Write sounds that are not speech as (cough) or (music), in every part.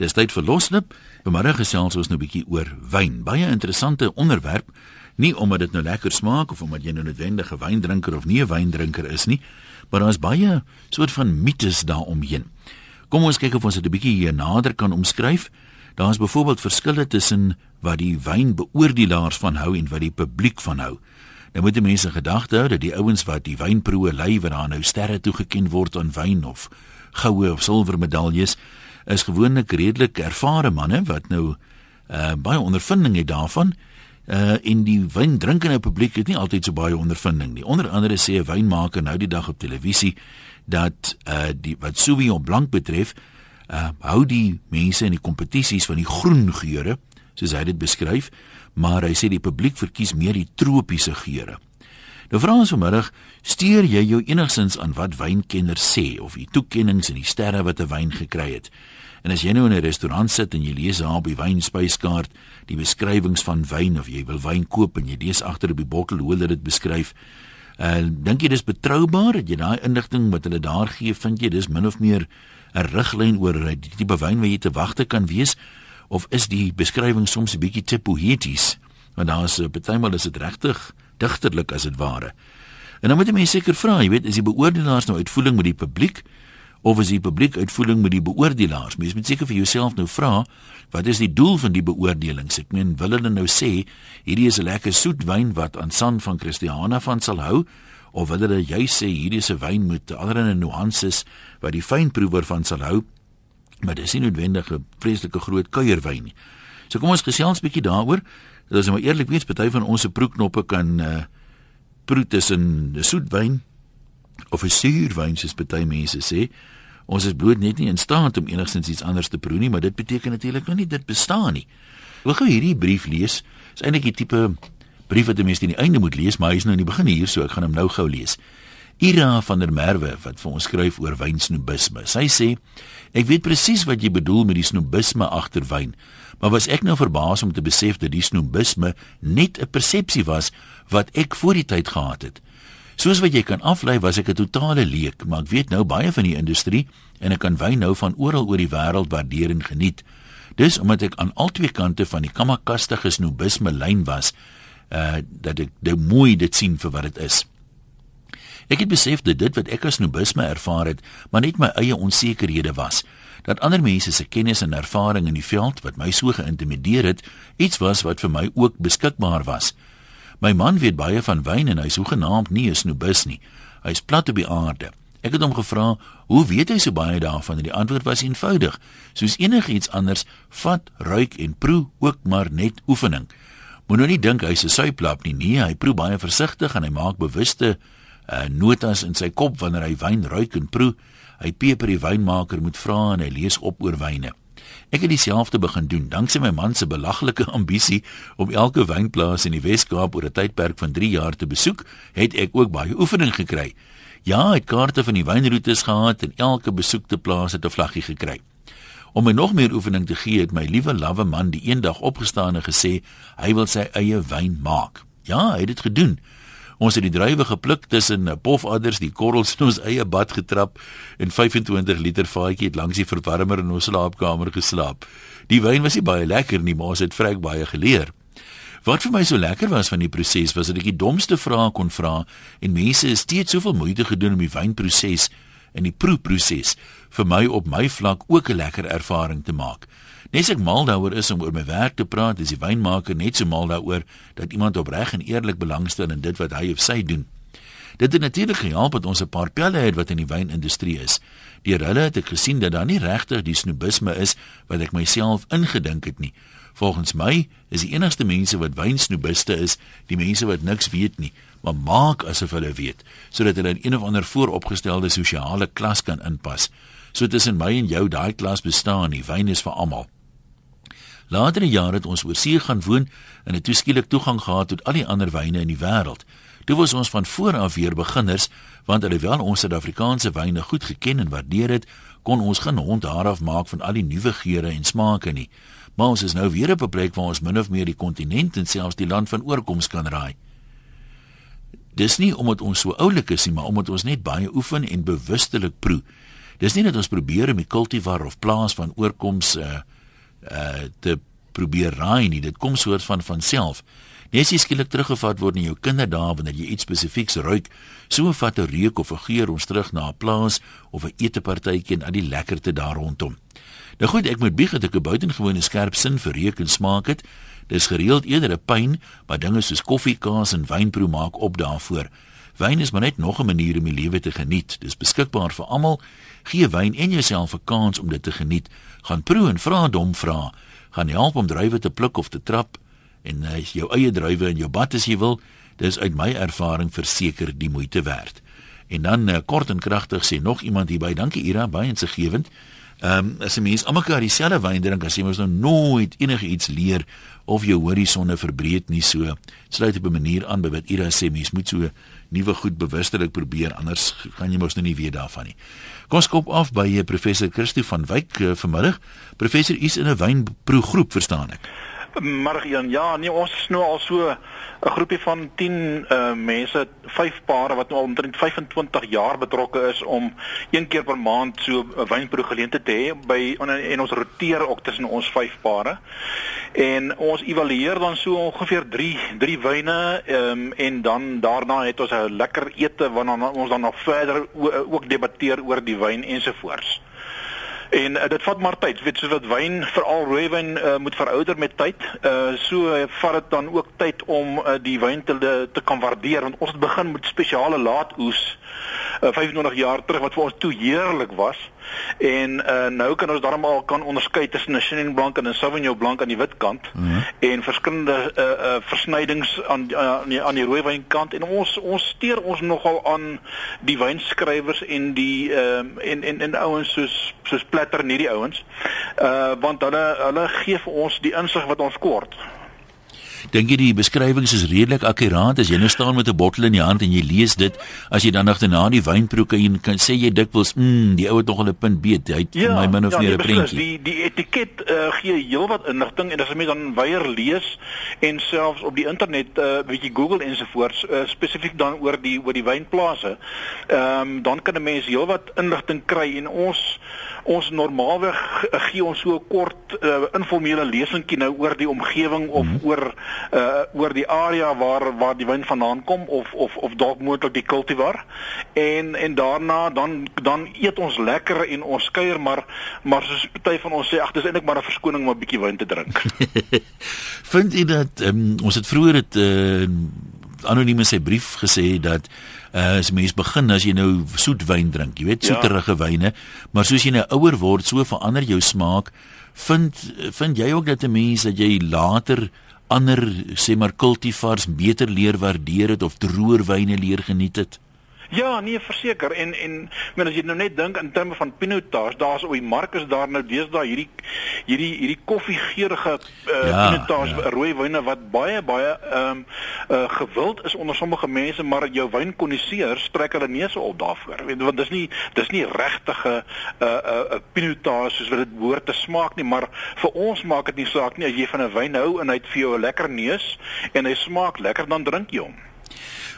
Dis tyd vir loslip. Vanmiddag gesels ons nou 'n bietjie oor wyn. Baie interessante onderwerp. Nie omdat dit nou lekker smaak of omdat jy nou noodwendig 'n wyndrinker of nie 'n wyndrinker is nie, maar daar's baie soort van mites daaromheen. Kom ons kyk of ons dit 'n bietjie hier nader kan omskryf. Daar's byvoorbeeld verskille tussen wat die wynbeoordelaars van hou en wat die publiek van hou. Nou moet mense gedagte hou dat die ouens wat die wynproe lei wat daar nou sterre toegeken word aan wyn of goue of silwer medaljes is gewoonlik redelik ervare manne wat nou uh, baie ondervinding het daarvan. Uh in die wyndrinkende publiek het nie altyd so baie ondervinding nie. Onder andere sê 'n wynmaker nou die dag op televisie dat uh die wat Sauvignon Blanc betref, uh hou die mense in die kompetisies van die groen geure, soos hy dit beskryf, maar hy sê die publiek verkies meer die tropiese geure. Nou vra ons vanmiddag, steur jy jou enigsins aan wat wynkenners sê of die toekenninge en die sterre wat 'n wyn gekry het? En as jy nou in 'n restaurant sit en jy lees daar op die wynspyskaart die beskrywings van wyn of jy wil wyn koop en jy lees agter op die bottel hoe hulle dit beskryf, en uh, dink jy dis betroubaar? Het jy daai inligting wat hulle daar gee, vind jy dis min of meer 'n riglyn oor die tipe wyn wat jy te wagte kan wees of is die beskrywing soms 'n bietjie te poeties? Want daar is 'n partymal is dit regtig digterlik as dit ware. En dan moet jy mense seker vra, jy weet, is die beoordelaars nou uitvoering met die publiek of is die publiek uitvoering met die beoordelaars? Mense moet seker vir jouself nou vra, wat is die doel van die beoordelings? Ek meen, wil hulle nou sê hierdie is 'n lekker soet wyn wat aan San van Christiana van sal hou? Of wil hulle jy sê hierdie 'n wyn met allerlei nuances wat die fynproewer van sal hou? Maar dis nie noodwendig 'n vreeslike groot kuierwyn nie. So kom ons gesels bietjie daaroor. Dit is maar eerlik wees, party van ons se proeknoppe kan uh proe tussen 'n soet wyn of 'n suur wyn soos party mense sê. Ons is bloot net nie in staat om enigstens iets anders te proe nie, maar dit beteken natuurlik nou nie dit bestaan nie. Wil gou hierdie brief lees. Dis eintlik die tipe brief wat 'n mens teen die einde moet lees, maar hy's nou in die begin hier, so ek gaan hom nou gou lees. Ira van der Merwe wat vir ons skryf oor wynsnobisme. Sy sê: "Ek weet presies wat jy bedoel met die snobisme agter wyn." Maar was ek nou verbaas om te besef dat die snobisme net 'n persepsie was wat ek voor die tyd gehad het. Soos wat jy kan aflei, was ek 'n totale leek, maar ek weet nou baie van die industrie en ek kan wyn nou van oral oor die wêreld waardeer en geniet. Dis omdat ek aan albei kante van die kamakastige snobisme lyn was, uh dat ek dit mooi dit sien vir wat dit is. Ek het besef dat dit wat ek as snobisme ervaar het, maar net my eie onsekerhede was dat ander mense se kennis en ervaring in die veld wat my so geïntimideer het, iets was wat vir my ook beskikbaar was. My man weet baie van wyn en hy is hoegenaamd nie 'n snoebus nie. Hy is plat op die aarde. Ek het hom gevra, "Hoe weet hy so baie daarvan?" En die antwoord was eenvoudig: "Soos enigiets anders, vat, ruik en proe ook maar net oefening." Moet nou nie dink hy's 'n suiplap nie. Nee, hy proe baie versigtig en hy maak bewuste uh, notas in sy kop wanneer hy wyn ruik en proe. Hy peper die wynmaker moet vra en hy lees op oor wyne. Ek het dieselfde begin doen danksy my man se belaglike (laughs) ambisie om elke wynplaas in die Wes-Kaap oor 'n tydperk van 3 jaar te besoek, het ek ook baie oefening gekry. Ja, ek het kaarte van die wynroetes gehad en elke besoekte plaas het 'n vlaggie gekry. Om my nog meer oefening te gee, het my liewe lawwe man die eendag opgestaan en gesê hy wil sy eie wyn maak. Ja, hy het dit gedoen. Ons het die druiwe gepluk tussen pofadders, die korrels in ons eie bad getrap en 25 liter vaatjie het langs die verwarmer in ons slaapkamer geslaap. Die wyn was nie baie lekker nie, maar ons het vrek baie geleer. Wat vir my so lekker was van die proses was dat ek die domste vrae kon vra en mense het steeds soveel moeite gedoen om die wynproses en die proeproses vir my op my vlak ook 'n lekker ervaring te maak. Nes ek mal daaroor is om oor my werk te praat, is die wynmaker net so mal daaroor dat iemand opreg en eerlik belangstel in dit wat hy of sy doen. Dit het natuurlik gehelp dat ons 'n paar pelle het wat in die wynindustrie is. Deur hulle het ek gesien dat daar nie regtig die snobisme is wat ek myself ingedink het nie. Volgens my is die enigste mense wat wynsnobiste is, die mense wat niks weet nie, maar maak asof hulle weet, sodat hulle in een of ander vooropgestelde sosiale klas kan inpas. So tussen my en jou daai klas bestaan nie, wyn is vir almal. Later in jare het ons oor see gaan woon en het toeskielik toegang gehad tot al die ander wyne in die wêreld. Toe was ons van voor af weer beginners, want alhoewel ons Suid-Afrikaanse wyne goed geken en waardeer het, kon ons geen hond daaraf maak van al die nuwe geure en smake nie. Maar ons is nou weer op 'n plek waar ons min of meer die kontinent en selfs die land van oorkoms kan raai. Dis nie omdat ons so oulik is nie, maar omdat ons net baie oefen en bewustelik proe. Dis nie dat ons probeer om die kultivar of plaas van oorkoms uh uh te probeer raai nie. Dit kom soort van van self. Net as jy skielik teruggevat word in jou kinderdae wanneer jy iets spesifieks ruik, so vat 'n reuk of 'n geur ons terug na 'n plaas of 'n etepartytjie en al die lekkerte daar rondom. Nou goed, ek moet bieg dat ek 'n buitengewone skerp sin vir reuk en smaak het. Dis gereeld eerder 'n pyn, maar dinge soos koffie, kaas en wynproe maak op daarvoor. Wyn is maar net nog 'n manier om die lewe te geniet. Dis beskikbaar vir almal. Gee wyn en jouself 'n kans om dit te geniet. Gaan proe en vra dom vra. Gaan help om druiwe te pluk of te trap en uh, jou eie druiwe in jou bad as jy wil. Dis uit my ervaring verseker die moeite werd. En dan uh, kort en kragtig sê nog iemand hierby, dankie Ira, baie insiggewend. Ehm um, as 'n mens almal kan dieselfde wyn drink as jy mos nou nooit enige iets leer of jou horisonne verbreed nie so sluit op 'n manier aan by wat Ira sê mens moet so nuwe goed bewustelik probeer anders gaan jy mos nou nie weet daarvan nie. Kom ons kop af by eh, professor Christo van Wyk uh, vanmiddag. Professor is in 'n wynproegroep verstaan ek. Margian, ja, nee, ons is nou al so 'n groepie van 10 uh eh, mense, vyf pare wat nou al omtrent 25 jaar betrokke is om een keer per maand so 'n wynproe geleentheid te hê by en ons roteer ook tussen ons vyf pare. En ons evalueer dan so ongeveer 3 3 wyne ehm um, en dan daarna het ons 'n lekker ete waarna ons dan nog verder ook debatteer oor die wyn ensovoorts. En uh, dit vat maar tyd. Weet soos wat wyn, veral rooiwyn uh, moet verouder met tyd. Uh so uh, vat dit dan ook tyd om uh, die wyn te te kan waardeer want ons het begin met spesiale laat oes uh, 25 jaar terug wat vir ons toe heerlik was. En uh, nou kan ons darm al kan onderskei tussen 'n Chenin Blanc en 'n Sauvignon Blanc aan die wit kant mm -hmm. en verskillende uh, uh, versnydings aan uh, aan die, aan die rooiwyn kant en ons ons steur ons nogal aan die wynskrywers en die uh, en en en ouens soos soos Platter en hierdie ouens. Uh want hulle hulle gee vir ons die insig wat ons kort. Dink jy die beskrywings is redelik akkuraat as jy nou staan met 'n bottel in die hand en jy lees dit as jy dan nog daarna die wynproe kan kan sê jy dikwels mm die ou het nog 'n punt beet hy het ja, my min of ja, meer 'n prentjie die die etiket uh, gee heelwat inligting en as jy dan weier lees en selfs op die internet 'n uh, eh, bietjie Google ensovoorts uh, spesifiek dan oor die oor die wynplase ehm um, dan kan 'n mens heelwat inligting kry en ons ons normaalweg gee ons so 'n kort uh, informele lesingkie nou oor die omgewing of mm -hmm. oor uh oor die area waar waar die wyn vandaan kom of of of dalk moontlik die kultivar en en daarna dan dan eet ons lekker en ons kuier maar maar soos party van ons sê ag dis eintlik maar 'n verskoning om 'n bietjie wyn te drink. (laughs) Vind jy dat um, ons het vroeër dit uh anoniem in sy brief gesê dat uh, as mens begin as jy nou soet wyn drink, jy weet ja. soeterige ja. wyne, maar soos jy nou ouer word, so verander jou smaak. Vind vind jy ook dat 'n mens dat jy later ander sê maar kultivars beter leer waardeer het of droër wyne leer geniet het? Ja, nee, verseker. En en men as jy nou net dink in terme van pinotage, daar's op die mark is daar nou deesdae hierdie hierdie hierdie koffiegeurige uh, ja, pinotage ja. rooi wyne wat baie baie ehm um, uh, gewild is onder sommige mense, maar jou wynkonnoisseurs trek hulle neuse op daarvoor. Weet want dis nie dis nie regtige 'n uh, 'n uh, uh, pinotage soos wat dit behoort te smaak nie, maar vir ons maak dit nie saak nie as jy van 'n wyn hou en hy het vir jou 'n lekker neus en hy smaak lekker dan drink jy hom.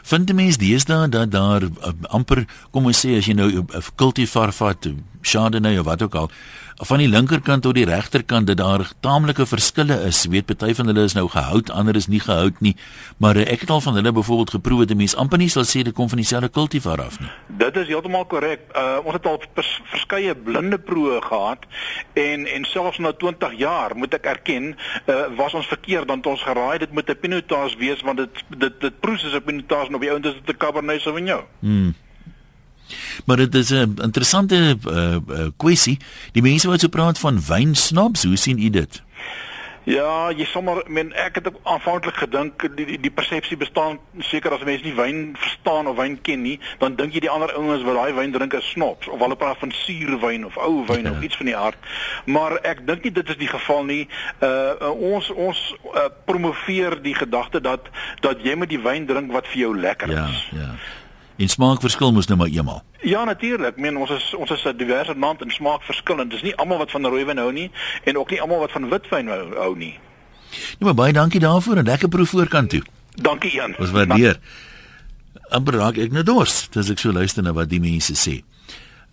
Vind die mens deesdae dat daar uh, amper kom ons sê as jy nou 'n uh, cultivar vat, Chardonnay of wat ook al, van die linkerkant tot die regterkant dat daar taamlike verskille is. Weet party van hulle is nou gehout, ander is nie gehout nie, maar uh, ek het al van hulle byvoorbeeld geproe het 'n mens amper nie sal sê dit kom van dieselfde cultivar af nie. Dit is heeltemal korrek. Uh, ons het al vers, verskeie blinde proeë gehad en en selfs na 20 jaar moet ek erken, uh, was ons verkeerd dan ons geraai dit moet 'n Pinotage wees want dit dit dit proe soos 'n Pinotage en op die ount is dit 'n Cabernet Sauvignon. Hmm. Maar dit is 'n interessante uh, uh, kwessie. Die mense wat so praat van wynsnobs, hoe sien u dit? Ja, jy sommer men ek het aanvanklik gedink die die, die persepsie bestaan seker as mense nie wyn verstaan of wyn ken nie, dan dink jy die ander ouens wat daai wyn drink is snobs of hulle praat van suurwyn of ou wyn ja. of iets van die aard. Maar ek dink nie dit is die geval nie. Uh ons ons uh, promoveer die gedagte dat dat jy moet die wyn drink wat vir jou lekker ja, is. Ja, ja. En smaak verskil mos nou maar eenmal. Ja natuurlik. Ek meen ons is ons is 'n diverse land en smaak verskillend. Dis nie almal wat van rooiwyn hou nie en ook nie almal wat van witwyn hou, hou nie. Nee, maar baie dankie daarvoor en lekker proef voorkant toe. Dankie Jan. Ons waardeer. Amper raak ek nou dors, dis ek so luister na wat die mense sê.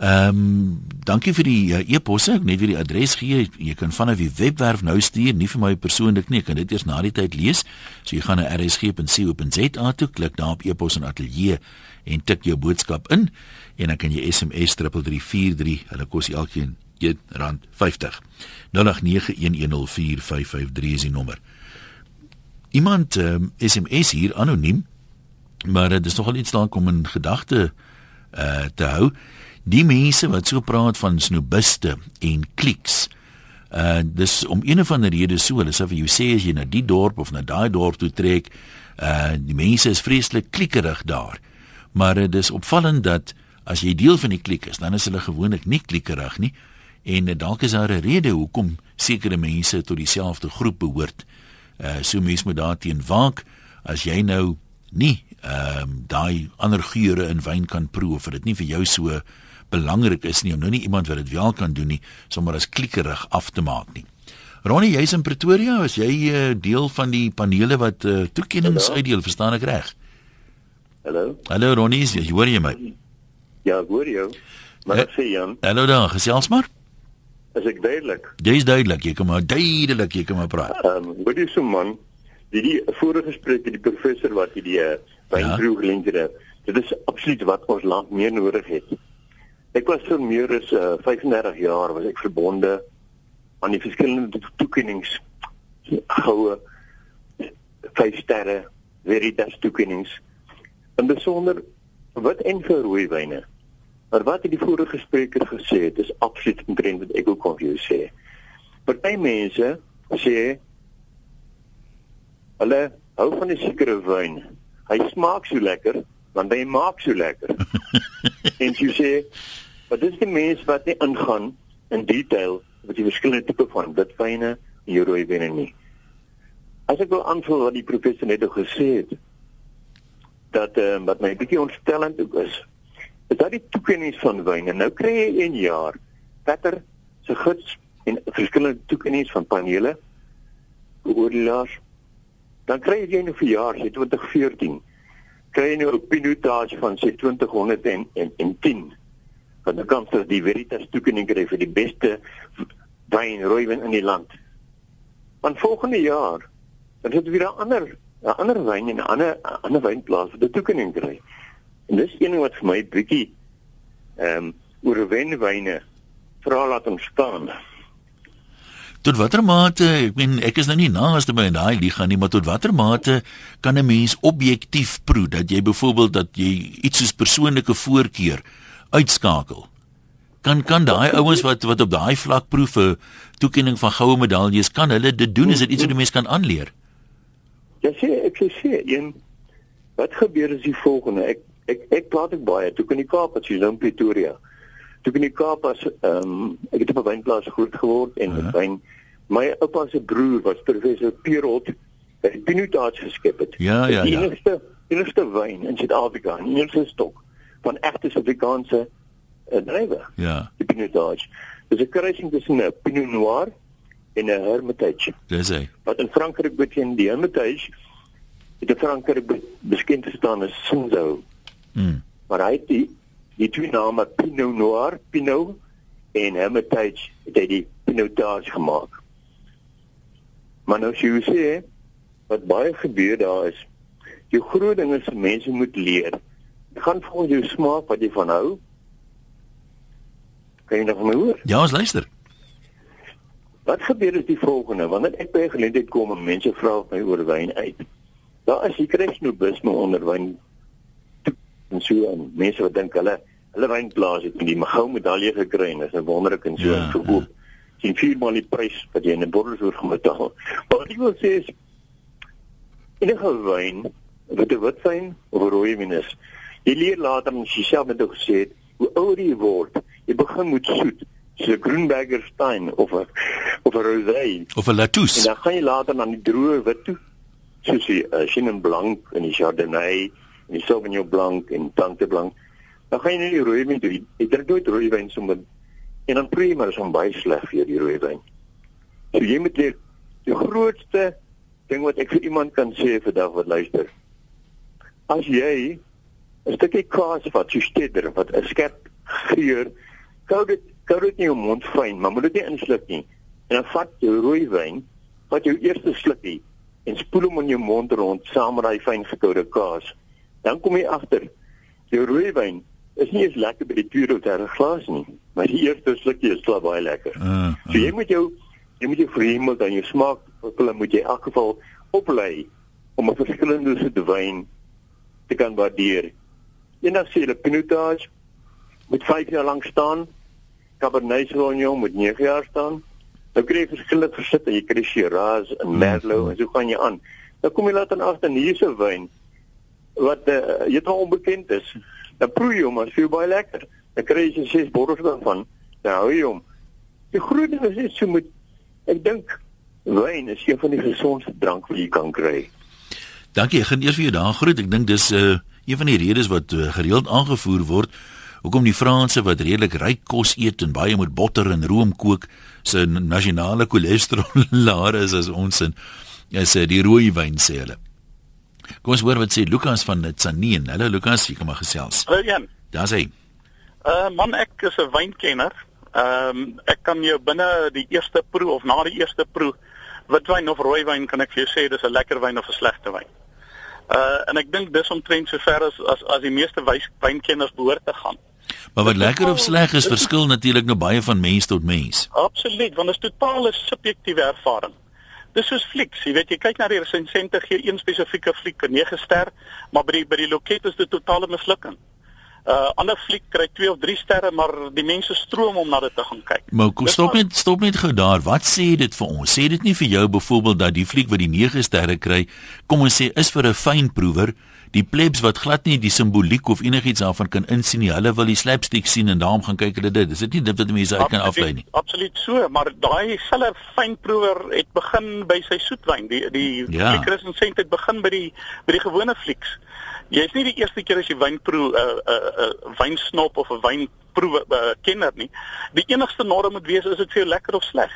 Ehm um, dankie vir die uh, e-posse. Ek net weer die adres gee. Jy kan vanaf die webwerf nou stuur, nie vir my persoonlik nie. Ek kan dit eers na die tyd lees. So jy gaan na rsg.co.za toe, klik daar op e-pos en ateljee en tik jou boodskap in en dan kan jy SMS 3343. Hulle kos elkeen R1.50. 0891104553 is die nommer. Iemand um, ehm, SMS hier anoniem, maar dit is nogal iets lank om in gedagte uh, te hou die mense wat so praat van snobiste en kliks. Uh dis om een of ander rede so, hulle sê vir jou sê as jy na die dorp of na daai dorp toe trek, uh die mense is vreeslik kliekerig daar. Maar uh, is opvallend dat as jy deel van die kliek is, dan is hulle gewoonlik nie kliekerig nie en uh, dalk is daar 'n rede hoekom sekere mense tot dieselfde groep behoort. Uh so mense moet daarteen waak as jy nou nie ehm um, daai ander geure in wyn kan proe of dit nie vir jou so belangrik is nie om nou nie iemand wat dit wel kan doen nie sommer as klikkerig af te maak nie. Ronnie, jy's in Pretoria, as jy uh, deel van die panele wat uh, toekennings uitdeel, verstaan ek reg? Hallo. Hallo Ronnie, jy hoor jy my? Ja, hoor jou. Maar ek sê Jan. Hallo daar, gesels maar. Is ek duidelik? Jy's duidelik, jy kan maar duidelik, jy kan maar praat. Ehm, um, wat is so man? Die die vorige gesprek met die professor wat die uh, by ja. geleenthede. Dit is absoluut wat ons land meer nodig het. Ek was vir meer as uh, 35 jaar was ek verbonde aan die verskillende toekennings goue vyf sterre veritas toekennings en besonder wat en vir rooi wyne. Maar wat die vorige spreker gesê het is absoluut omtrent wat ek ook kon vir jou sê. Party mense sê hulle hou van 'n sekere wyn. Hy smaak so lekker want hy maak so lekker. (laughs) En jy sê wat is die mense wat nie ingaan in detail wat die verskillende tipe van witwyne en jou rooi wyne nie. As ek wil aanvul wat die professor net gesê het dat ehm uh, wat my bietjie ontstellend ook is, is dat die toekennings van wyne nou kry jy een jaar vetter se gids en verskillende toekennings van panele oorlaas dan kry jy nou vir jaar 2014 kry jy nou 'n pinotage van 2010 van die kant dat die Veritas toekenning kry vir die beste wyn rooiwyn in die land. Want volgende jaar dan het weer 'n ander 'n ander wyn en 'n ander ander wynplaas wat die toekenning kry. En dis een ding wat vir my bietjie ehm um, oor wenwyne vra laat ontstaan. Tot watter mate, ek meen ek is nou nie naaste by in daai liga nie, maar tot watter mate kan 'n mens objektief proe dat jy byvoorbeeld dat jy iets soos persoonlike voorkeur uitskakel. Kan kan daai ouens wat wat op daai vlak proef vir toekenning van goue medaljes kan hulle dit doen is dit iets wat die mens kan aanleer? Ja sê ek sê een wat gebeur is die volgende ek ek ek praat ek baie toe in die Kaap as jy nou in Pretoria. Toe in die Kaap as ehm um, ek het op 'n wynplaas groot geword en uh -huh. wyn my oupa se broer was professor Pierrot het Pinotage geskep het. Ja ja ja. Die enigste enigste wyn in Suid-Afrika, nie eens 'n stok van egte Suid-Afrikaanse uh, drywe. Ja. Die Pinotage. Dis 'n kruising tussen 'n Pinot Noir en 'n Hermitage. Dis hy. Wat in Frankryk beteken die Hermitage het in Frankryk be beskend gestaan as Cinsault. Mm. Maar hy het die die twee name Pinot Noir, Pinot en Hermitage het hy die Pinotage gemaak. Maar nou sê jy wat baie gebeur daar is. Jou groot ding is mense moet leer gaan volgens jou smaak wat jy van hou. Kan jy nog my hoor? Ja, ons luister. Wat gebeur is die volgende, wanneer ek by geleentheid kom en mense vra my oor wyn uit. Daar is hier kry snobisme onder wyn en so en mense wat dink hulle hulle wynplaas het die goue medalje gekry en is 'n wonderlike en so ja, verkoop. Ja. Sien viermal die prys wat jy in 'n bottelsoort gemaak. Wat ek wil sê is enige wyn, wat 'n witwyn of 'n rooi wyn is, Jy leer later en jy self het ook gesê, hoe ouer jy word, jy begin met soet, so Grünberger Stein of 'n of 'n rosé of 'n Latous. En dan gaan jy later na die droë wit toe, soos die uh, Chenin Blanc en die Chardonnay en die Sauvignon Blanc en Tante Blanc. Dan gaan jy nie die rooi wyn doen. Jy drink nooit rooi wyn sommer en dan proe jy maar so baie sleg vir die rooi wyn. So jy moet leer die grootste ding wat ek vir iemand kan sê vir dag wat luister. As jy 'n stukkie kaas wat jy steder wat 'n skerp geur kou dit kou dit in jou mond fyn, maar moet dit nie insluk nie. En dan vat jy rooi wyn, vat jou eerste slukkie en spoel hom in jou mond rond saam met daai fyn gekoude kaas. Dan kom jy agter jou rooi wyn is nie eens lekker by die tweede of derde glas nie, maar die eerste slukkie is klaar baie lekker. Uh, uh. So jy moet jou jy moet jou vreemd dan jou smaak, hulle moet jy in elk geval oplei om 'n verskillende soort wyn te kan waardeer. Eendag sê hulle Pinotage met 5 jaar lank staan, Cabernet Sauvignon met 9 jaar staan. Nou kry jy verskillende versitte, jy kry Shiraz en Merlot mm. en so gaan jy aan. Nou kom jy later aan agter hierse wyn wat uh, heeltemal onbekend is. Dan proe jy hom, as jy baie lekker. Dan kry jy ses bottels daarvan. Dan hou jy hom. Die groot ding is net so met ek dink wyn is een van die gesondste drank wat jy kan kry. Dankie, ek gaan eers vir jou daar groet. Ek dink dis 'n uh, een van die redes wat uh, gereeld aangevoer word hoekom die Franse wat redelik ryk kos eet en baie met botter en room kook, se nasionale cholesterol laer is as ons in is uh, die rooi wyn sê hulle. Kom ons hoor wat sê Lukas van Tsanien. Hallo Lukas, jy kom maar gesels. Hallo Jan. Daar's hy. Uh man, ek is 'n wynkenner. Ehm um, ek kan jou binne die eerste proe of na die eerste proe witwyn of rooiwyn kan ek vir jou sê dis 'n lekker wyn of 'n slegte wyn. Uh en ek dink dis omtrent so ver as as as die meeste wynkenners behoort te gaan. Maar wat lekker of sleg is verskil natuurlik nou baie van mens tot mens. Absoluut, want dit is totale subjektiewe ervaring. Dis soos flieks, jy weet jy kyk na die resensente gee een spesifieke fliek 'n 9 ster, maar by die by die loket is dit totale mislukking. Uh ander fliek kry 2 of 3 sterre, maar die mense stroom om na dit te gaan kyk. Maar kom stop net stop net gou daar. Wat sê dit vir ons? Sê dit nie vir jou byvoorbeeld dat die fliek wat die 9 sterre kry, kom ons sê is vir 'n fynproewer die plebs wat glad nie die simboliek of enigiets daarvan kan insien nie. Hulle wil die slapstick sien en daarom gaan kyk hulle dit. Dis dit nie dit wat mense uit kan aflei nie. Absoluut so, maar daai selfe fynproewer het begin by sy soetwyn. Die die ja. fliekers en sent het begin by die by die gewone flieks. Jy is nie die eerste keer as jy wyn proe 'n uh, 'n uh, uh, wynsnop of 'n wynproe uh, kenner nie. Die enigste norm moet wees is dit vir jou lekker of sleg.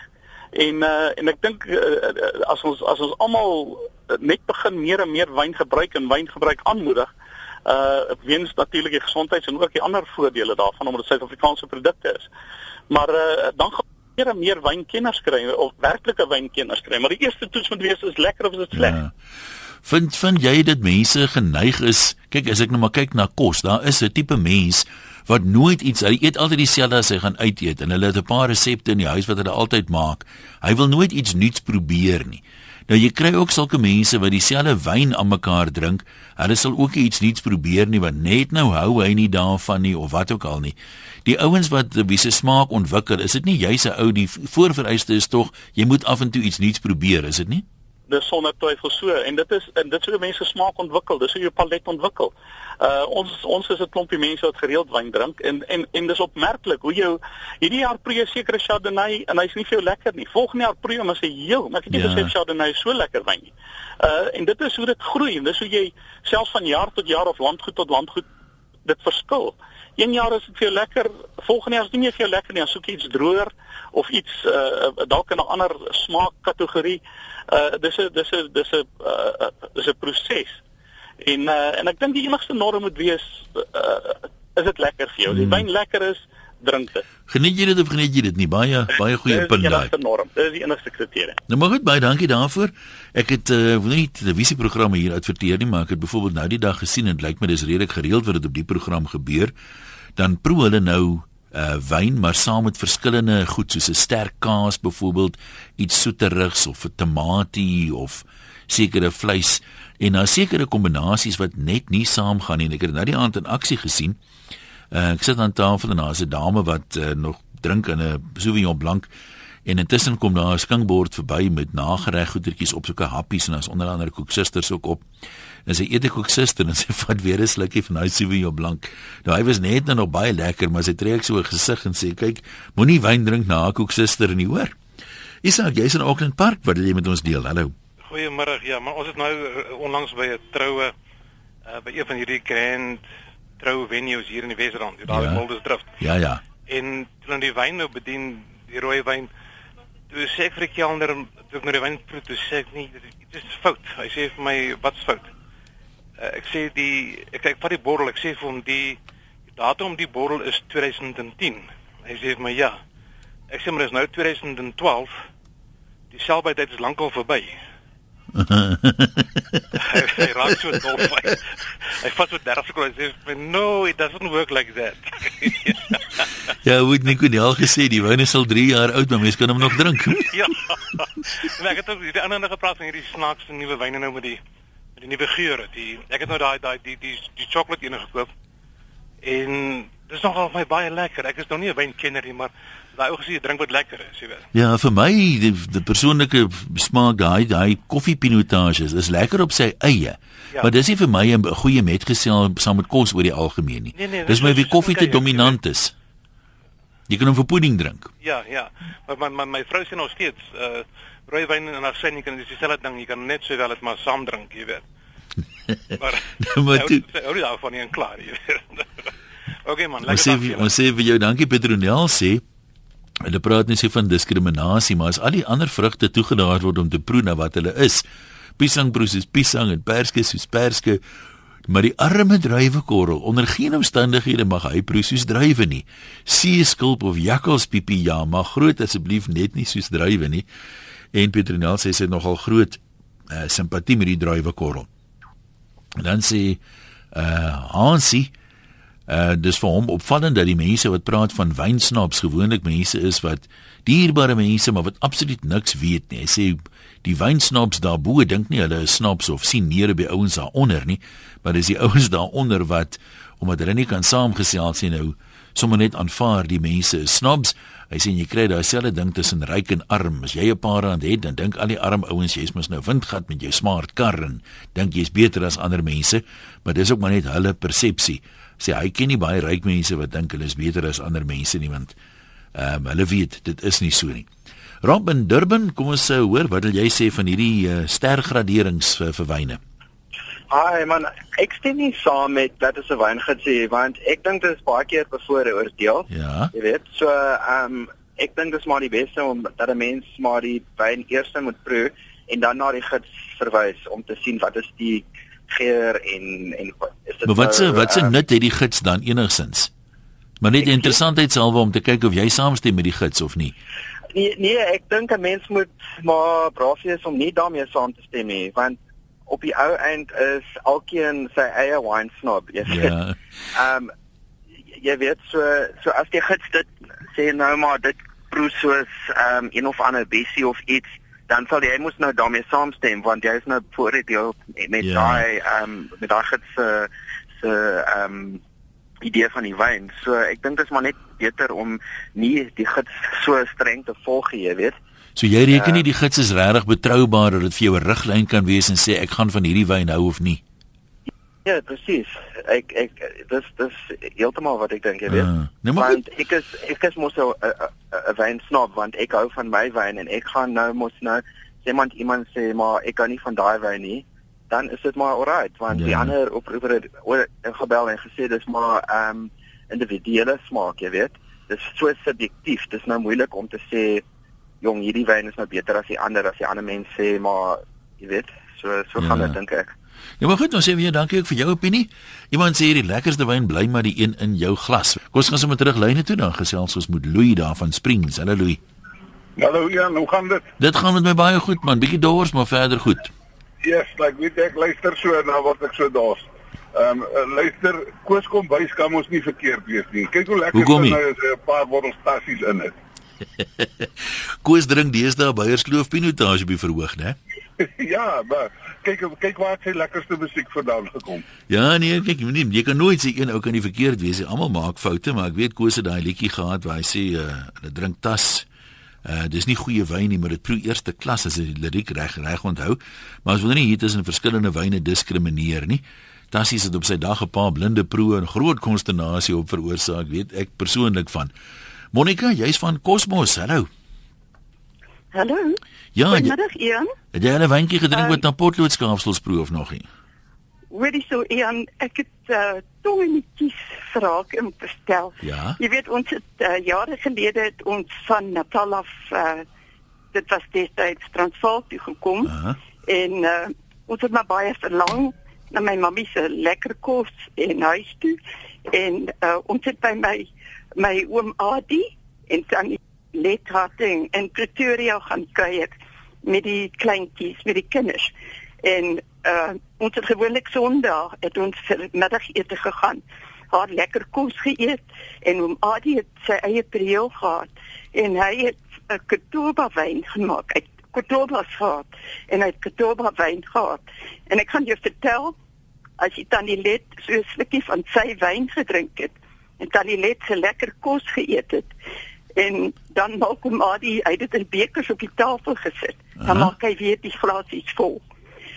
En uh, en ek dink uh, as ons as ons almal net begin meer en meer wyn gebruik en wyn gebruik aanmoedig, uh weens natuurlik die gesondheids en ook die ander voordele daarvan omdat dit Suid-Afrikaanse produkte is. Maar uh dan gaan meer en meer wynkenners kry of werklike wynkenners kry, maar die eerste toets moet wees is lekker of is dit sleg. Ja. Vind vind jy dit mense geneig is? Kyk, as ek nou maar kyk na kos, daar is 'n tipe mens wat nooit iets, hy eet altyd dieselfde as hy gaan uit eet en hulle het 'n paar resepte in die huis wat hulle altyd maak. Hy wil nooit iets nuuts probeer nie. Nou jy kry ook sulke mense wat dieselfde wyn aan mekaar drink. Hulle sal ook iets nuuts probeer nie want net nou hou hy nie daarvan nie of wat ook al nie. Die ouens wat wie se smaak ontwikkel, is dit nie jy's 'n ou die voorvereiste is tog jy moet af en toe iets nuuts probeer, is dit nie? dis sonder twyfel so en dit is en dit sou mense smaak ontwikkel dis hoe jy palet ontwikkel uh ons ons is 'n klompie mense wat gereeld wyn drink en en en dis opmerklik hoe jou hierdie jaar proe sekere chardonnay en hy's nie vir jou lekker nie volgende jaar proe maar sê heel maar ek het nie ja. gesê chardonnay is so lekker wyn nie uh en dit is hoe dit groei en dis hoe jy selfs van jaar tot jaar of landgoed tot landgoed dit verskil een jaar is dit vir jou lekker volgende jaar is dit nie meer vir jou lekker nie dan soek jy iets droër of iets uh dalk in 'n ander smaakkategorie uh dis 'n dis 'n dis 'n uh dis 'n proses. En uh en ek dink die enigste norm moet wees uh is dit lekker vir jou. As die hmm. wyn lekker is, drink dit. Geniet jy dit of geniet jy dit nie? Baie baie goeie punt daai. Dis die enigste norm. Dis die enigste kriteria. Nou maar goed, baie dankie daarvoor. Ek het uh wil nie televisieprogramme hier adverteer nie, maar ek het byvoorbeeld nou die dag gesien en dit lyk my dis redelik gereeld wat dit op die program gebeur. Dan proe hulle nou uh wyn maar saam met verskillende goed soos 'n sterk kaas byvoorbeeld iets soeterigs of 'n tamatie of sekere vleis en daar sekere kombinasies wat net nie saamgaan nie. Ek het nou die aand in aksie gesien. Uh ek sit aan tafel en daar's 'n dame wat uh, nog drink in 'n Sauvignon Blanc en intussen kom daar 'n skinkbord verby met nagereg goedertjies op soeke happies en daar's onder andere koeksusters ook op en sy eet ek ook suster en (laughs) sy vat weer 'n slukkie van daai Sauvignon Blanc. Nou hy was net nou nog baie lekker, maar sy trek so 'n gesig en sê kyk, moenie wyn drink na haar koeksusters nie, hoor. Isak, jy's in Auckland Park, wat wil jy met ons deel? Hallo. Goeiemôre. Ja, maar ons is nou eh, onlangs by 'n troue uh, by een van hierdie grand troue venues hier in die Wesrand, daar ja. in Wildersdrift. Ja, ja. En toe die wyn nou bedien, die rooi wyn, toe sê ek vir die kelner, toe ek nou die wyn proe, toe sê ek nie, dit is fout. Hy sê vir my, wat's fout? uh, ek sê die ek kyk vat die bottel ek sê vir hom die, die datum die bottel is 2010 Hy sê vir my ja. Ek sê maar dis nou 2012. Die selbytyd is lankal verby. Hy, hy raak so dol hy. Hy vat so 30 sekondes en sê no, it doesn't work like that. (laughs) ja, hoe het Nico al gesê die wyn is al 3 jaar oud, maar mense kan hom nog drink. (laughs) ja. Maar ek het ook die ander gepraat van hierdie snaakse nuwe wyne nou met die met die nuwe geure. Die ek het nou daai daai die die die chocolate ene gekoop. En dis nogal vir my baie lekker. Ek is nog nie 'n wynkenner nie, maar daai ou gesê drink wat lekker is, jy weet. Ja, vir my die, die persoonlike smaak daai daai koffiepinotage is lekker op sy eie. Ja. Maar dis nie vir my 'n goeie metgesel saam met kos oor die algemeen nie. Nee, nee, dis my wie koffie te dominant is. Jy kan hom vir pudding drink. Ja, ja. Maar my my, my vrou sê nog steeds uh rooiwyn en arsenic kan dis dieselfde ding, jy kan net sowel dit maar saam drink, jy weet. (laughs) maar maar toe ou die daarvan nie en klaar, jy weet. (laughs) okay man, lekker. Ons sê ons sê vir jou dankie Petronel sê Hulle praat nie se van diskriminasie, maar as al die ander vrugte toegelaat word om te proe na wat hulle is. Piesangproes is piesang en perske is perske. Maar die arme druiwekorrel onder geen omstandighede mag hy proe soos druiwe nie. Seeskulp of jakkalspiepie ja, maar groot asseblief net nie soos druiwe nie. En Petronel sê sy het nogal groot uh, simpatie met die druiwekorrel. Dan sê uh Hansie Uh dis vir hom opvallend dat die mense wat praat van wynsnaps gewoonlik mense is wat dierbare mense maar wat absoluut niks weet nie. Hy sê die wynsnaps daarbo dink nie hulle is snaps of sien neer by ouens daaronder nie, maar dis die (laughs) ouens daaronder wat omdat hulle nie kan saamgesels nie nou sommer net aanvaar die mense is snaps. Hy sê jy kry daai selfde ding tussen ryk en arm. As jy 'n paar rand het, dan dink al die arm ouens jy's mos nou windgat met jou smart kar en dink jy's beter as ander mense, maar dis ook maar net hulle persepsie sê hy ken nie baie ryk mense wat dink hulle is beter as ander mense nie want ehm um, hulle weet dit is nie so nie. Robin Durban, kom ons uh, hoor wat wil jy sê van hierdie uh, stergraderings uh, vir wyne? Hi man, ek stem nie saam met dat dit 'n wyn gesê want ek dink dit is baie keer bevooroordeel. Ja. Jy weet, so ehm um, ek dink dit is maar die beste om dat 'n mens maar die wyn eers moet proe en dan na die gids verwys om te sien wat is die geur en en is dit Maar wat se nou, wat se uh, nut het die gids dan enigsins? Maar net interessantheidshalwe om te kyk of jy saamstem met die gids of nie. Nee, nee ek dink 'n mens moet maar braaf wees om nie daarmee saam te stem nie, want op die ou eind is alkeen sy eie wine snob, jy weet. Ja. Ehm um, jy weet so so as die gids dit sê nou maar dit proe soos ehm um, een of ander bessie of iets dan sal jy moet nou daarmee saamstem want jy is nou voordeel met ja. daai ehm um, met daai gids se se ehm um, idee van die wyn. So ek dink dit is maar net beter om nie die gids so streng te volg jy weet. So jy reken nie die gids is regtig betroubaar dat dit vir jou 'n riglyn kan wees en sê ek gaan van hierdie wyn hou of nie? Ja, presies. Ek ek dis dis heeltemal wat ek dink jy weet. Uh, nee, want ek is ek is mos 'n 'n wyn snob want ek hou van my wyn en ek gaan nou mos nou iemand iemand sê maar ek kan nie van daai wyn nie, dan is dit maar alright want ja. die ander oproeper het oor gebel en gesê dis maar ehm um, individuele smaak, jy weet. Dis so subjektief. Dis nou moeilik om te sê jong, hierdie wyn is nou beter as die ander as die ander mense sê maar jy weet, so so ja. gaan dit dink ek. Ja, maar goed, ons sê weer dankie ook vir jou opinie. Iemand sê hierdie lekkerste wyn bly maar die een in jou glas. Kom ons gaan sommer terug lyne toe dan gesels ons met Louis daar van Springs. Hallo Louis. Hallo Jan, hoe gaan dit? Dit gaan met my baie goed man, bietjie dors maar verder goed. Yes, like weet ek luister so na wat ek so dors. Ehm um, luister, Koos kom bys kan ons nie verkeerd wees nie. Kyk hoe lekker dit nou is 'n paar bottels tassies in dit. (laughs) Koos drink deesdae Beierskloof Pinotage by verhoog, né? (laughs) ja, maar kyk kyk waar sy lekkerste musiek vandaan gekom. Ja, nee, kyk, jy, nie, jy kan nooit sê een ou kan nie verkeerd wees nie. Almal maak foute, maar ek weet Koos het daai liedjie gehad waar hy sê uh, hulle drink tas. Uh dis nie goeie wyn nie, maar dit proe eerste klas as jy die liriek reg reg onthou. Maar as wil nie hier tussen verskillende wyne diskrimineer nie. Tassies het op sy dag 'n paar blinde proe en groot konsternasie op veroorsaak, weet ek persoonlik van. Monica, jy's van Cosmos. Hallo. Hallo. Ja, Goeiemiddag, Ian. Het jy 'n wyntjie gedrink met uh, ehm, potloodskaapsels of nog nie? Weet jy so, Ian, ek het uh, tong en kies vraag om te stel. Ja. Jy weet ons het uh, jare gelede het ons van Natal af uh, dit was destyds Transvaal toe gekom. Uh -huh. En uh, ons het maar baie verlang na my mammie se lekker kos en huis toe en uh, ons het by my my oom Adie en tannie Letharting in Pretoria gaan kuier met die kleintjies, met die kinders. En uh ons het gewoonlik Sondag het ons middagete gegaan. Haar lekker kos geëet en oom Adie het sy eie prieel gehad en hy het 'n Katoba wyn gemaak. Hy Katoba gehad en hy het Katoba wyn gehad. En ek kan jou vertel as jy tannie Let so 'n slukkie van sy wyn gedrink het en tannie Let se lekker kos geëet het en dan maak hom Adie hy het dit in bekers op die tafel gesit. Dan Aha. maak hy weer die glasies vol.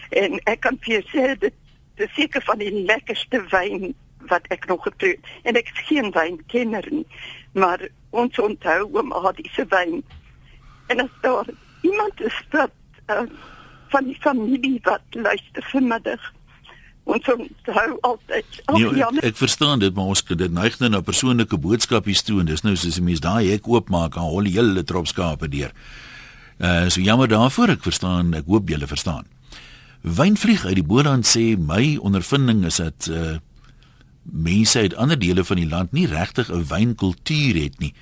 En ek kan vir sê dit is seker van die lekkerste wyn wat ek nog geproe en ek is geen wynkenner nie maar ons onthou oom Adie se wyn en as daar iemand is wat uh, van die familie wat luister vanmiddag ons onthou altyd nee, ek, ek verstaan dit maar ons dit neig nou na persoonlike boodskapies toe en dis nou soos 'n mens daai hek oopmaak en hol die hele trop skape deur uh, so jammer daarvoor ek verstaan ek hoop julle verstaan Wynvlieg uit die Boland sê my ondervinding is dat uh, mense uit ander dele van die land nie regtig 'n wynkultuur het nie.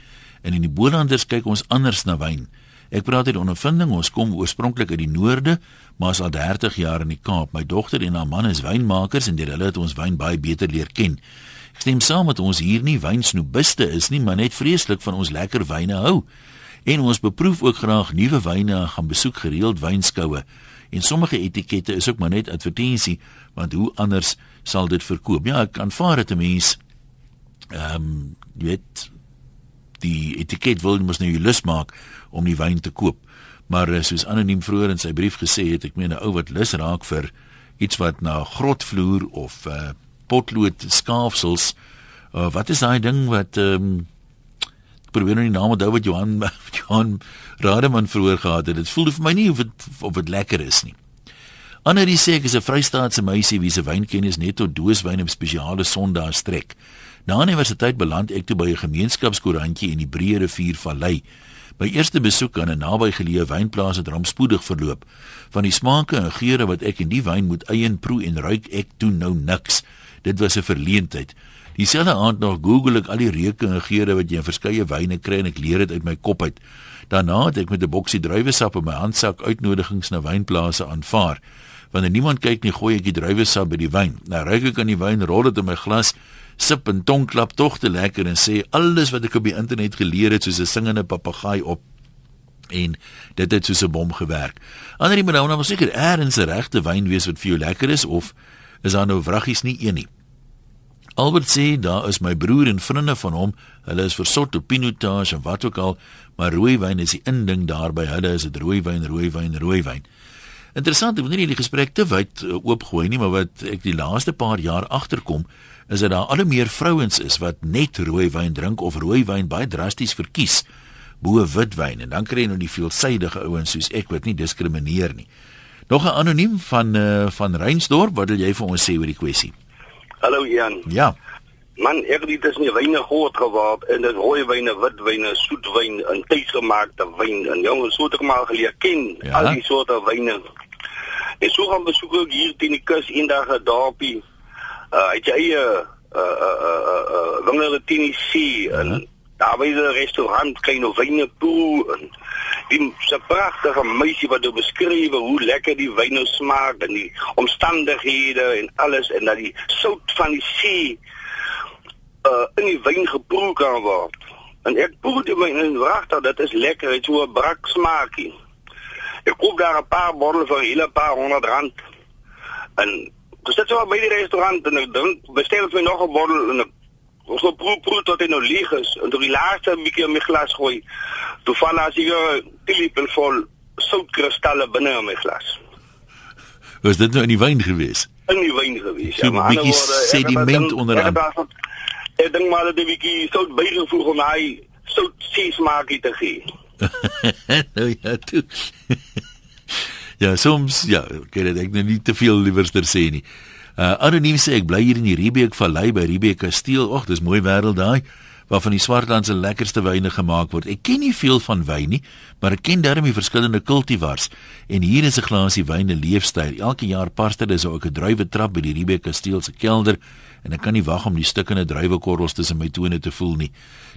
En in die Bolanders kyk ons anders na wyn. Ek praat uit ondervinding, ons kom oorspronklik uit die noorde, maar is al 30 jaar in die Kaap. My dogter en haar man is wynmakers en hulle het ons wyn baie beter leer ken. Ek stem saam met ons hier nie wynsnoebiste is nie, maar net vreeslik van ons lekker wyne hou. En ons beproef ook graag nuwe wyne en gaan besoek gereeld wynskoue. En sommige etikette is ook maar net advertensie, want hoe anders sal dit verkoop? Ja, ek aanvaar dit 'n mens. Ehm, um, jy weet die etiket wil mos nou jou lus maak om die wyn te koop. Maar eh, soos anoniem vroeër in sy brief gesê het, ek meen 'n ou wat lus raak vir iets wat na grotvloer of uh, potlood skaafsels, uh, wat is daai ding wat ehm um, probeer nou die naam onthou wat Johan (laughs) Johan Rademan vroeër gehad het. Dit voel vir my nie of dit of dit lekker is nie. Annelie sê ek is 'n Vrystaatse meisie wie se wynkennis net tot dooswyn op spesiale Sondae strek. Na universiteit beland ek toe by 'n gemeenskapskoerantjie in die Breë Rivier Vallei. My eerste besoek aan 'n nabygeleë wynplaas het rampspoedig verloop. Van die smake en geure wat ek in die wyn moet eien proe en ruik ek toe nou niks. Dit was 'n verleentheid. Dieselfde aand nog Google ek al die reuke en geure wat jy in verskeie wyne kry en ek leer dit uit my kop uit. Daarna het ek met 'n boksie druiwesap in my handsak uitnodigings na wynplase aanvaar. Wanneer niemand kyk nie, gooi ek die druiwesap by die wyn. Nou ruik ek aan die wyn, rol dit in my glas, sip en tongklap tog te lekker en sê alles wat ek op die internet geleer het soos 'n singende papegaai op en dit het soos 'n bom gewerk. Ander iemand nou nou seker eers 'n regte wyn wees wat vir jou lekker is of is daar nou vraggies nie een nie. Albert sê daar is my broer en vriende van hom, hulle is versot op pinotage en wat ook al, maar rooiwyn is die inding daar by hulle is dit rooiwyn, rooiwyn, rooiwyn. Interessant, ek wil nie die gesprek te wyd uh, oopgooi nie, maar wat ek die laaste paar jaar agterkom, is dat daar al hoe meer vrouens is wat net rooiwyn drink of rooiwyn baie drasties verkies bo witwyn en dan kry jy nou die veelsidige ouens soos ek wat nie diskrimineer nie. Nog 'n anoniem van uh, van Reinsdorp, wat wil jy vir ons sê oor die kwessie? Hallo Jan. Ja. Man, ek het dit is nie wyne groot geword en dit rooi wyne, wit wyne, soet wyn en tuisgemaakte wyn en jong soorte maar geleer ken ja. al die soorte wyne. Ek sou gaan besoek ook hier teen die kus eendag 'n dorpie. Uh het jy eie uh uh uh uh wingerde teen die see en uh -huh. daar was 'n restaurant, klein wyne pool en die se pragtige meisie wat het beskryf hoe lekker die wyn nou smaak en die omstandighede en alles en dat die sout van die see uh, in die wyn geproe kan word. En ek proe die wyn en wag dat dit is lekker, het so 'n brak smaakie. Ek koop daar 'n paar bottels vir 'n hele paar honderd rand. En dis net so by die restaurant en ek dink bestel vir nog 'n bottel en ek Ons so proe proe tot hy nou leeg is en toe die laaste bietjie in my glas gooi. Toe val as jy 'n lepel vol soutkristalle binne in my glas. Was dit nou in die wyn gewees? In die wyn gewees. So ja, maar 'n bietjie sediment onderaan. Ek dink maar dat 'n bietjie sout bygevoeg om hy sout seesmaakie te gee. (laughs) nou ja, toe. Ja, soms ja, kyk ek net nie te veel liewerster sê nie. Uh anoniem sê ek bly hier in die Riebeek Vallei by Riebeek Kasteel. Ag, dis mooi wêreld daai. waarvan die Swartland se lekkerste wyne gemaak word. Ek ken nie veel van wyn nie, maar ek ken darm die verskillende kultivars en hier is 'n glasie wyn 'n leefstyl. Elke jaar parste dis ook 'n druiwetrap by die Riebeek Kasteel se kelder en ek kan nie wag om die stukkende druiwekorrels tussen my tone te voel nie.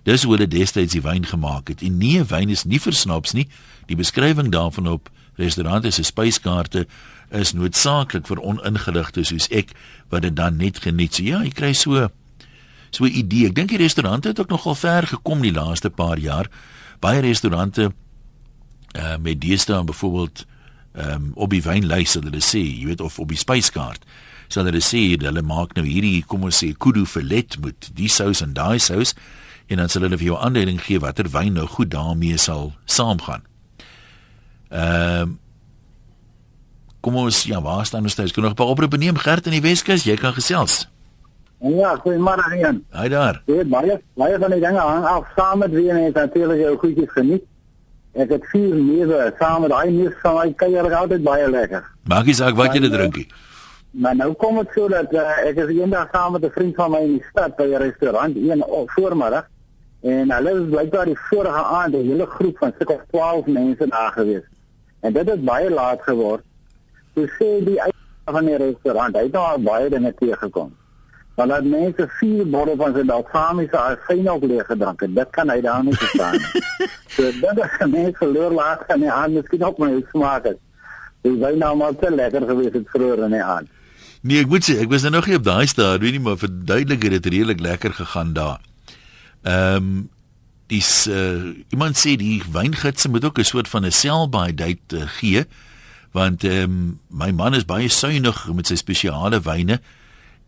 Dis hoe hulle destyds die wyn gemaak het. En nee, wyn is nie versnaps nie. Die beskrywing daarvan op restaurante se spyskaarte is noodsaaklik vir oningeligtes soos ek wat dit dan net geniet. So ja, jy kry so so 'n idee. Ek dink die restaurante het ook nogal ver gekom die laaste paar jaar. Baie restaurante uh met deesdae byvoorbeeld ehm um, op die wynlys sal hulle sê, jy weet of op die spyskaart sal hulle sê hulle maak nou hierdie kom ons sê kudu filet met die sous en daai sous en dan sal hulle vir jou aanduiding gee watter wyn nou goed daarmee sal saamgaan. Ehm um, Kom ons ja, waar staan ons? Ek kan nog 'n paar oproepe neem Gert in die Weskus, jy kan gesels. Ja, goeiemôre Ian. Hi daar. Ja, baie baie van die dinge hang af saam met wie net natuurlik jou goedjies geniet. Ek het vier newe saam met daai neus van my kuier altyd baie lekker. Maak jy saak wat jy dit drinkie? Maar nou kom dit so dat uh, ek is eendag saam met 'n vriend van my in die stad by 'n restaurant een voormiddag en hulle is blykbaar die vorige aand 'n hele groep van seker 12 mense daar gewees. En dit het baie laat geword. So sê die eienaar van die restaurant, hy het nou baie dinge teëgekom want dat mense vier borde van sy balsamiese alfyn ook leeg gedrink het. Dit kan hy daar nie verstaan nie. (laughs) so dit is 'n mens verloor laat en hy het miskien ook my smaak het. Dis baie nou maar te lekker gewees het vroeër in die aand. Nee, ek moet sê ek was nou nog nie op daai stad, weet nie, maar verduidelik het dit redelik lekker gegaan daar. Ehm um, dis uh, iemand sê die wyngidse moet ook 'n soort van 'n sell by date uh, gee want ehm um, my man is baie suiwig met sy spesiale wyne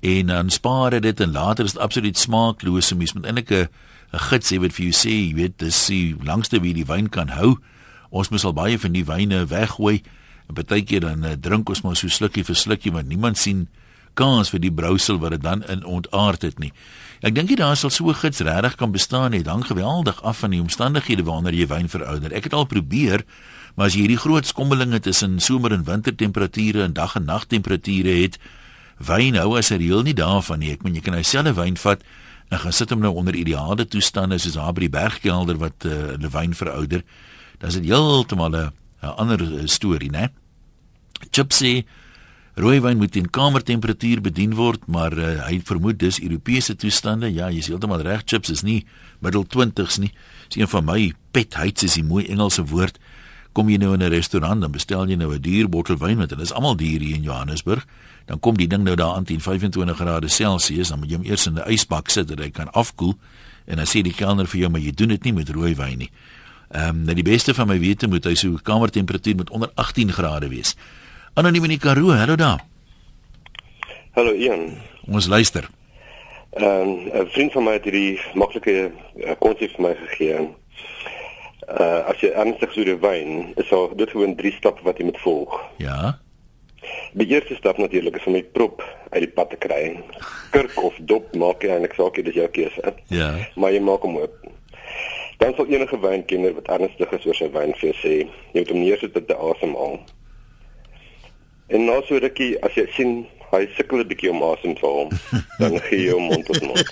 en dan spaar dit en later is dit absoluut smaakloos. Mens moet eintlik 'n 'n gids hê wat vir jou sê, jy weet, dis die langste wie die wyn kan hou. Ons moet al baie van die wyne weggooi. En partykeer dan uh, drink ons maar so slukkie vir slukkie want niemand sien kans vir die brousel wat dit dan in ontaard het nie. Ek dink jy daar sal so 'n gids regtig kan bestaan nie. Dan geweldig af van die omstandighede waaronder jy wyn verouder. Ek het al probeer, maar as jy hierdie groot skommelinge tussen somer en wintertemperature en dag en nagtemperature het, wyn hou as 'n reël nie daarvan nie. Ek meen jy kan nou selfe wyn vat en gaan sit hom nou onder ideale toestande soos daar by die bergkelder wat uh, hulle wyn verouder. Dan is dit heeltemal 'n ander uh, storie, né? Chipsy Rooiwyn moet in kamertemperatuur bedien word, maar uh, hy vermoed dis Europese toestande. Ja, jy's heeltemal reg, chips is nie middel 20s nie. Dis een van my pet hates is die mooi Engelse woord. Kom jy nou in 'n restaurant dan bestel jy nou 'n duur bottel wyn want dit is almal duur hier in Johannesburg dan kom die ding nou daar aan teen 25 grade Celsius, dan moet jy hom eers in 'n ysbak sit dat hy kan afkoel en dan sê die kelner vir jou maar jy doen dit nie met rooi wyn nie. Ehm um, nou die beste van my wete moet hy so kamertemperatuur moet onder 18 grade wees. Anoniem in die Karoo, hallo daar. Hallo Ian. Ons luister. Ehm um, 'n vriend van my het hierdie maklike uh, konsep vir my gegee. Uh as jy ernstig so 'n wyn, is daar dit gewoon drie stappe wat jy moet volg. Ja. Die eerste stap natuurlik is om die prop uit die pad te kry. Kurk of dop maak jy eintlik saak, dis jou keuse. Ja. Maar jy maak hom oop. Dan sal enige wynkenner wat ernstig is oor sy wyn vir sê, jy moet hom neersit met 'n asemhaal. En nou so rukkie as jy sien hy sukkel 'n bietjie om asem te haal, dan gee jy hom mond tot mond.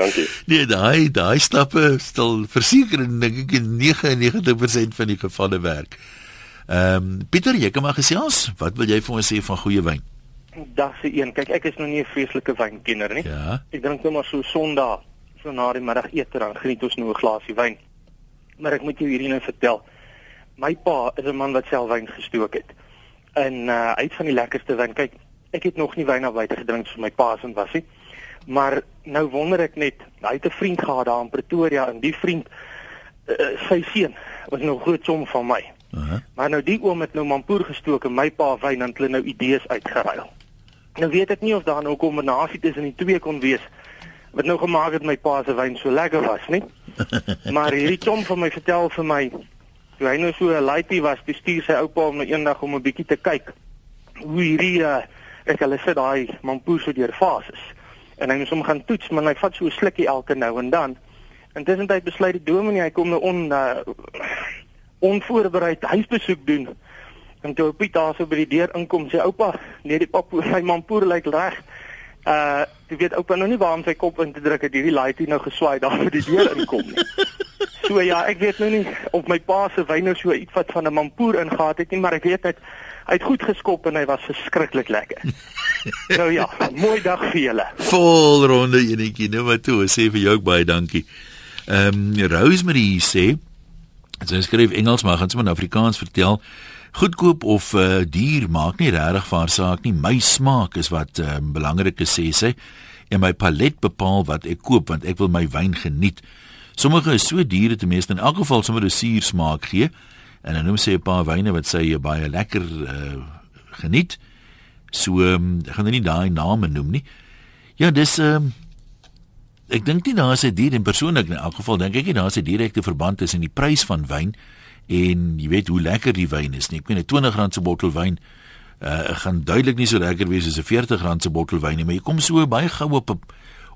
Dankie. Nee, daai daai stappe stel verseker dink ek 99% van die gevalle werk. Ehm um, Pieter, jy kan maar gesels. Wat wil jy vir ons sê van goeie wyn? Dag se een. Kyk, ek is nog nie 'n vreeslike wynkenner nie. Ja. Ek drink net maar so Sondag, so na die middagete dan geniet ons nou 'n glasie wyn. Maar ek moet jou hierdie nou vertel. My pa is 'n man wat self wyn gestook het. En uh uit van die lekkerste wyn. Kyk, ek het nog nie wyn af buite gedrink so my pa se was nie. Maar nou wonder ek net, hy het 'n vriend gehad daar in Pretoria en die vriend uh, sy seun was nou groot som van my. Uh -huh. Maar nou die oom het nou mampoer gestook en my pa wyn en hulle nou idees uitgeruil. Nou weet ek nie of daar nou 'n kombinasie tussen die twee kon wees wat nou gemaak het my pa se wyn so lekker was nie. (laughs) maar hierdie chom van my vertel vir my toe hy nou so 'n laaitie was, bestuur sy oupa om nou eendag om 'n bietjie te kyk hoe hierdie uh, ek hulle sit daai mampoer so deur fases. En hy moet hom gaan toets, maar hy vat so 'n slukkie elke nou en dan. Intussen het hy besluit die dominee hy kom nou on uh, onvoorbereid huisbesoek doen. En toe Piet daar so by die deur inkom, sê oupa, nee die pap, my mampoer lyk reg. Uh Jy weet oupa nou nie waar om sy kop in te druk het hierdie laaitie nou geswaai daar vir die deur inkom nie. So ja, ek weet nou nie of my pa se wyn nou so iets wat van 'n mampoer ingehaat het nie, maar ek weet dit hy het goed geskop en hy was verskriklik lekker. (laughs) nou ja, mooi dag vir julle. Vol ronde enetjie, nou maar toe, sê vir jou ook baie dankie. Ehm um, Rosemary sê sy skryf Engels maar gaan sommer in Afrikaans vertel. Goedkoop of uh, duur maak nie regtig vir haar saak nie. My smaak is wat uh, belangrik is sê sy. En my palet bepaal wat ek koop want ek wil my wyn geniet. Sommige is so duur dat meeste in elk geval sommer 'n suur smaak gee. En dan noem sy 'n paar wyne wat sy baie lekker uh, geniet. So um, ek gaan nou nie daai name noem nie. Ja, dis um, ek dink nie daar is 'n dier in persoonlik in elk geval dink ek nie daar is 'n direkte verband tussen die prys van wyn en jy weet hoe lekker die wyn is nie. Ek meen 'n 20 rand se bottel wyn uh gaan duidelik nie so lekker wees as 'n 40 rand se bottel wyn nie, maar jy kom so baie gou op 'n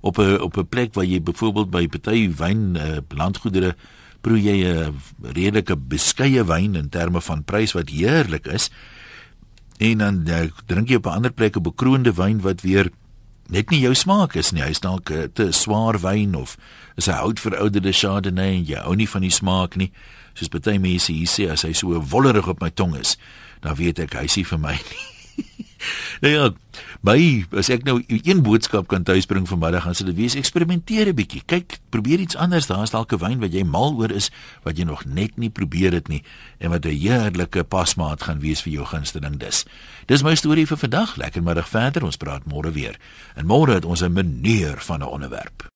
op 'n op 'n plek waar jy byvoorbeeld by party wyn uh, landgoedere proe jy 'n redelike beskeie wyn in terme van prys wat heerlik is. En dan uh, drink jy op 'n ander plek 'n bekroonde wyn wat weer net nie jou smaak is nie. Hy's dalk 'n te swaar wyn of is hy oud verouderde Chardonnay en jy hou nie van die smaak nie. Soos baie mense hier sê as hy so wollerig op my tong is, dan weet ek hy's nie vir my nie. (laughs) nou ja, by as ek nou een boodskap kan tuisbring vanmiddag, gaan dit wees eksperimenteer 'n bietjie. Kyk, probeer iets anders. Daar's dalk 'n wyn wat jy mal oor is wat jy nog net nie probeer het nie en wat 'n heerlike pasmaat gaan wees vir jou gunsteling dis. Dis my storie vir vandag. Lekker middag verder. Ons praat môre weer. En môre het ons 'n meneer van 'n onderwerp.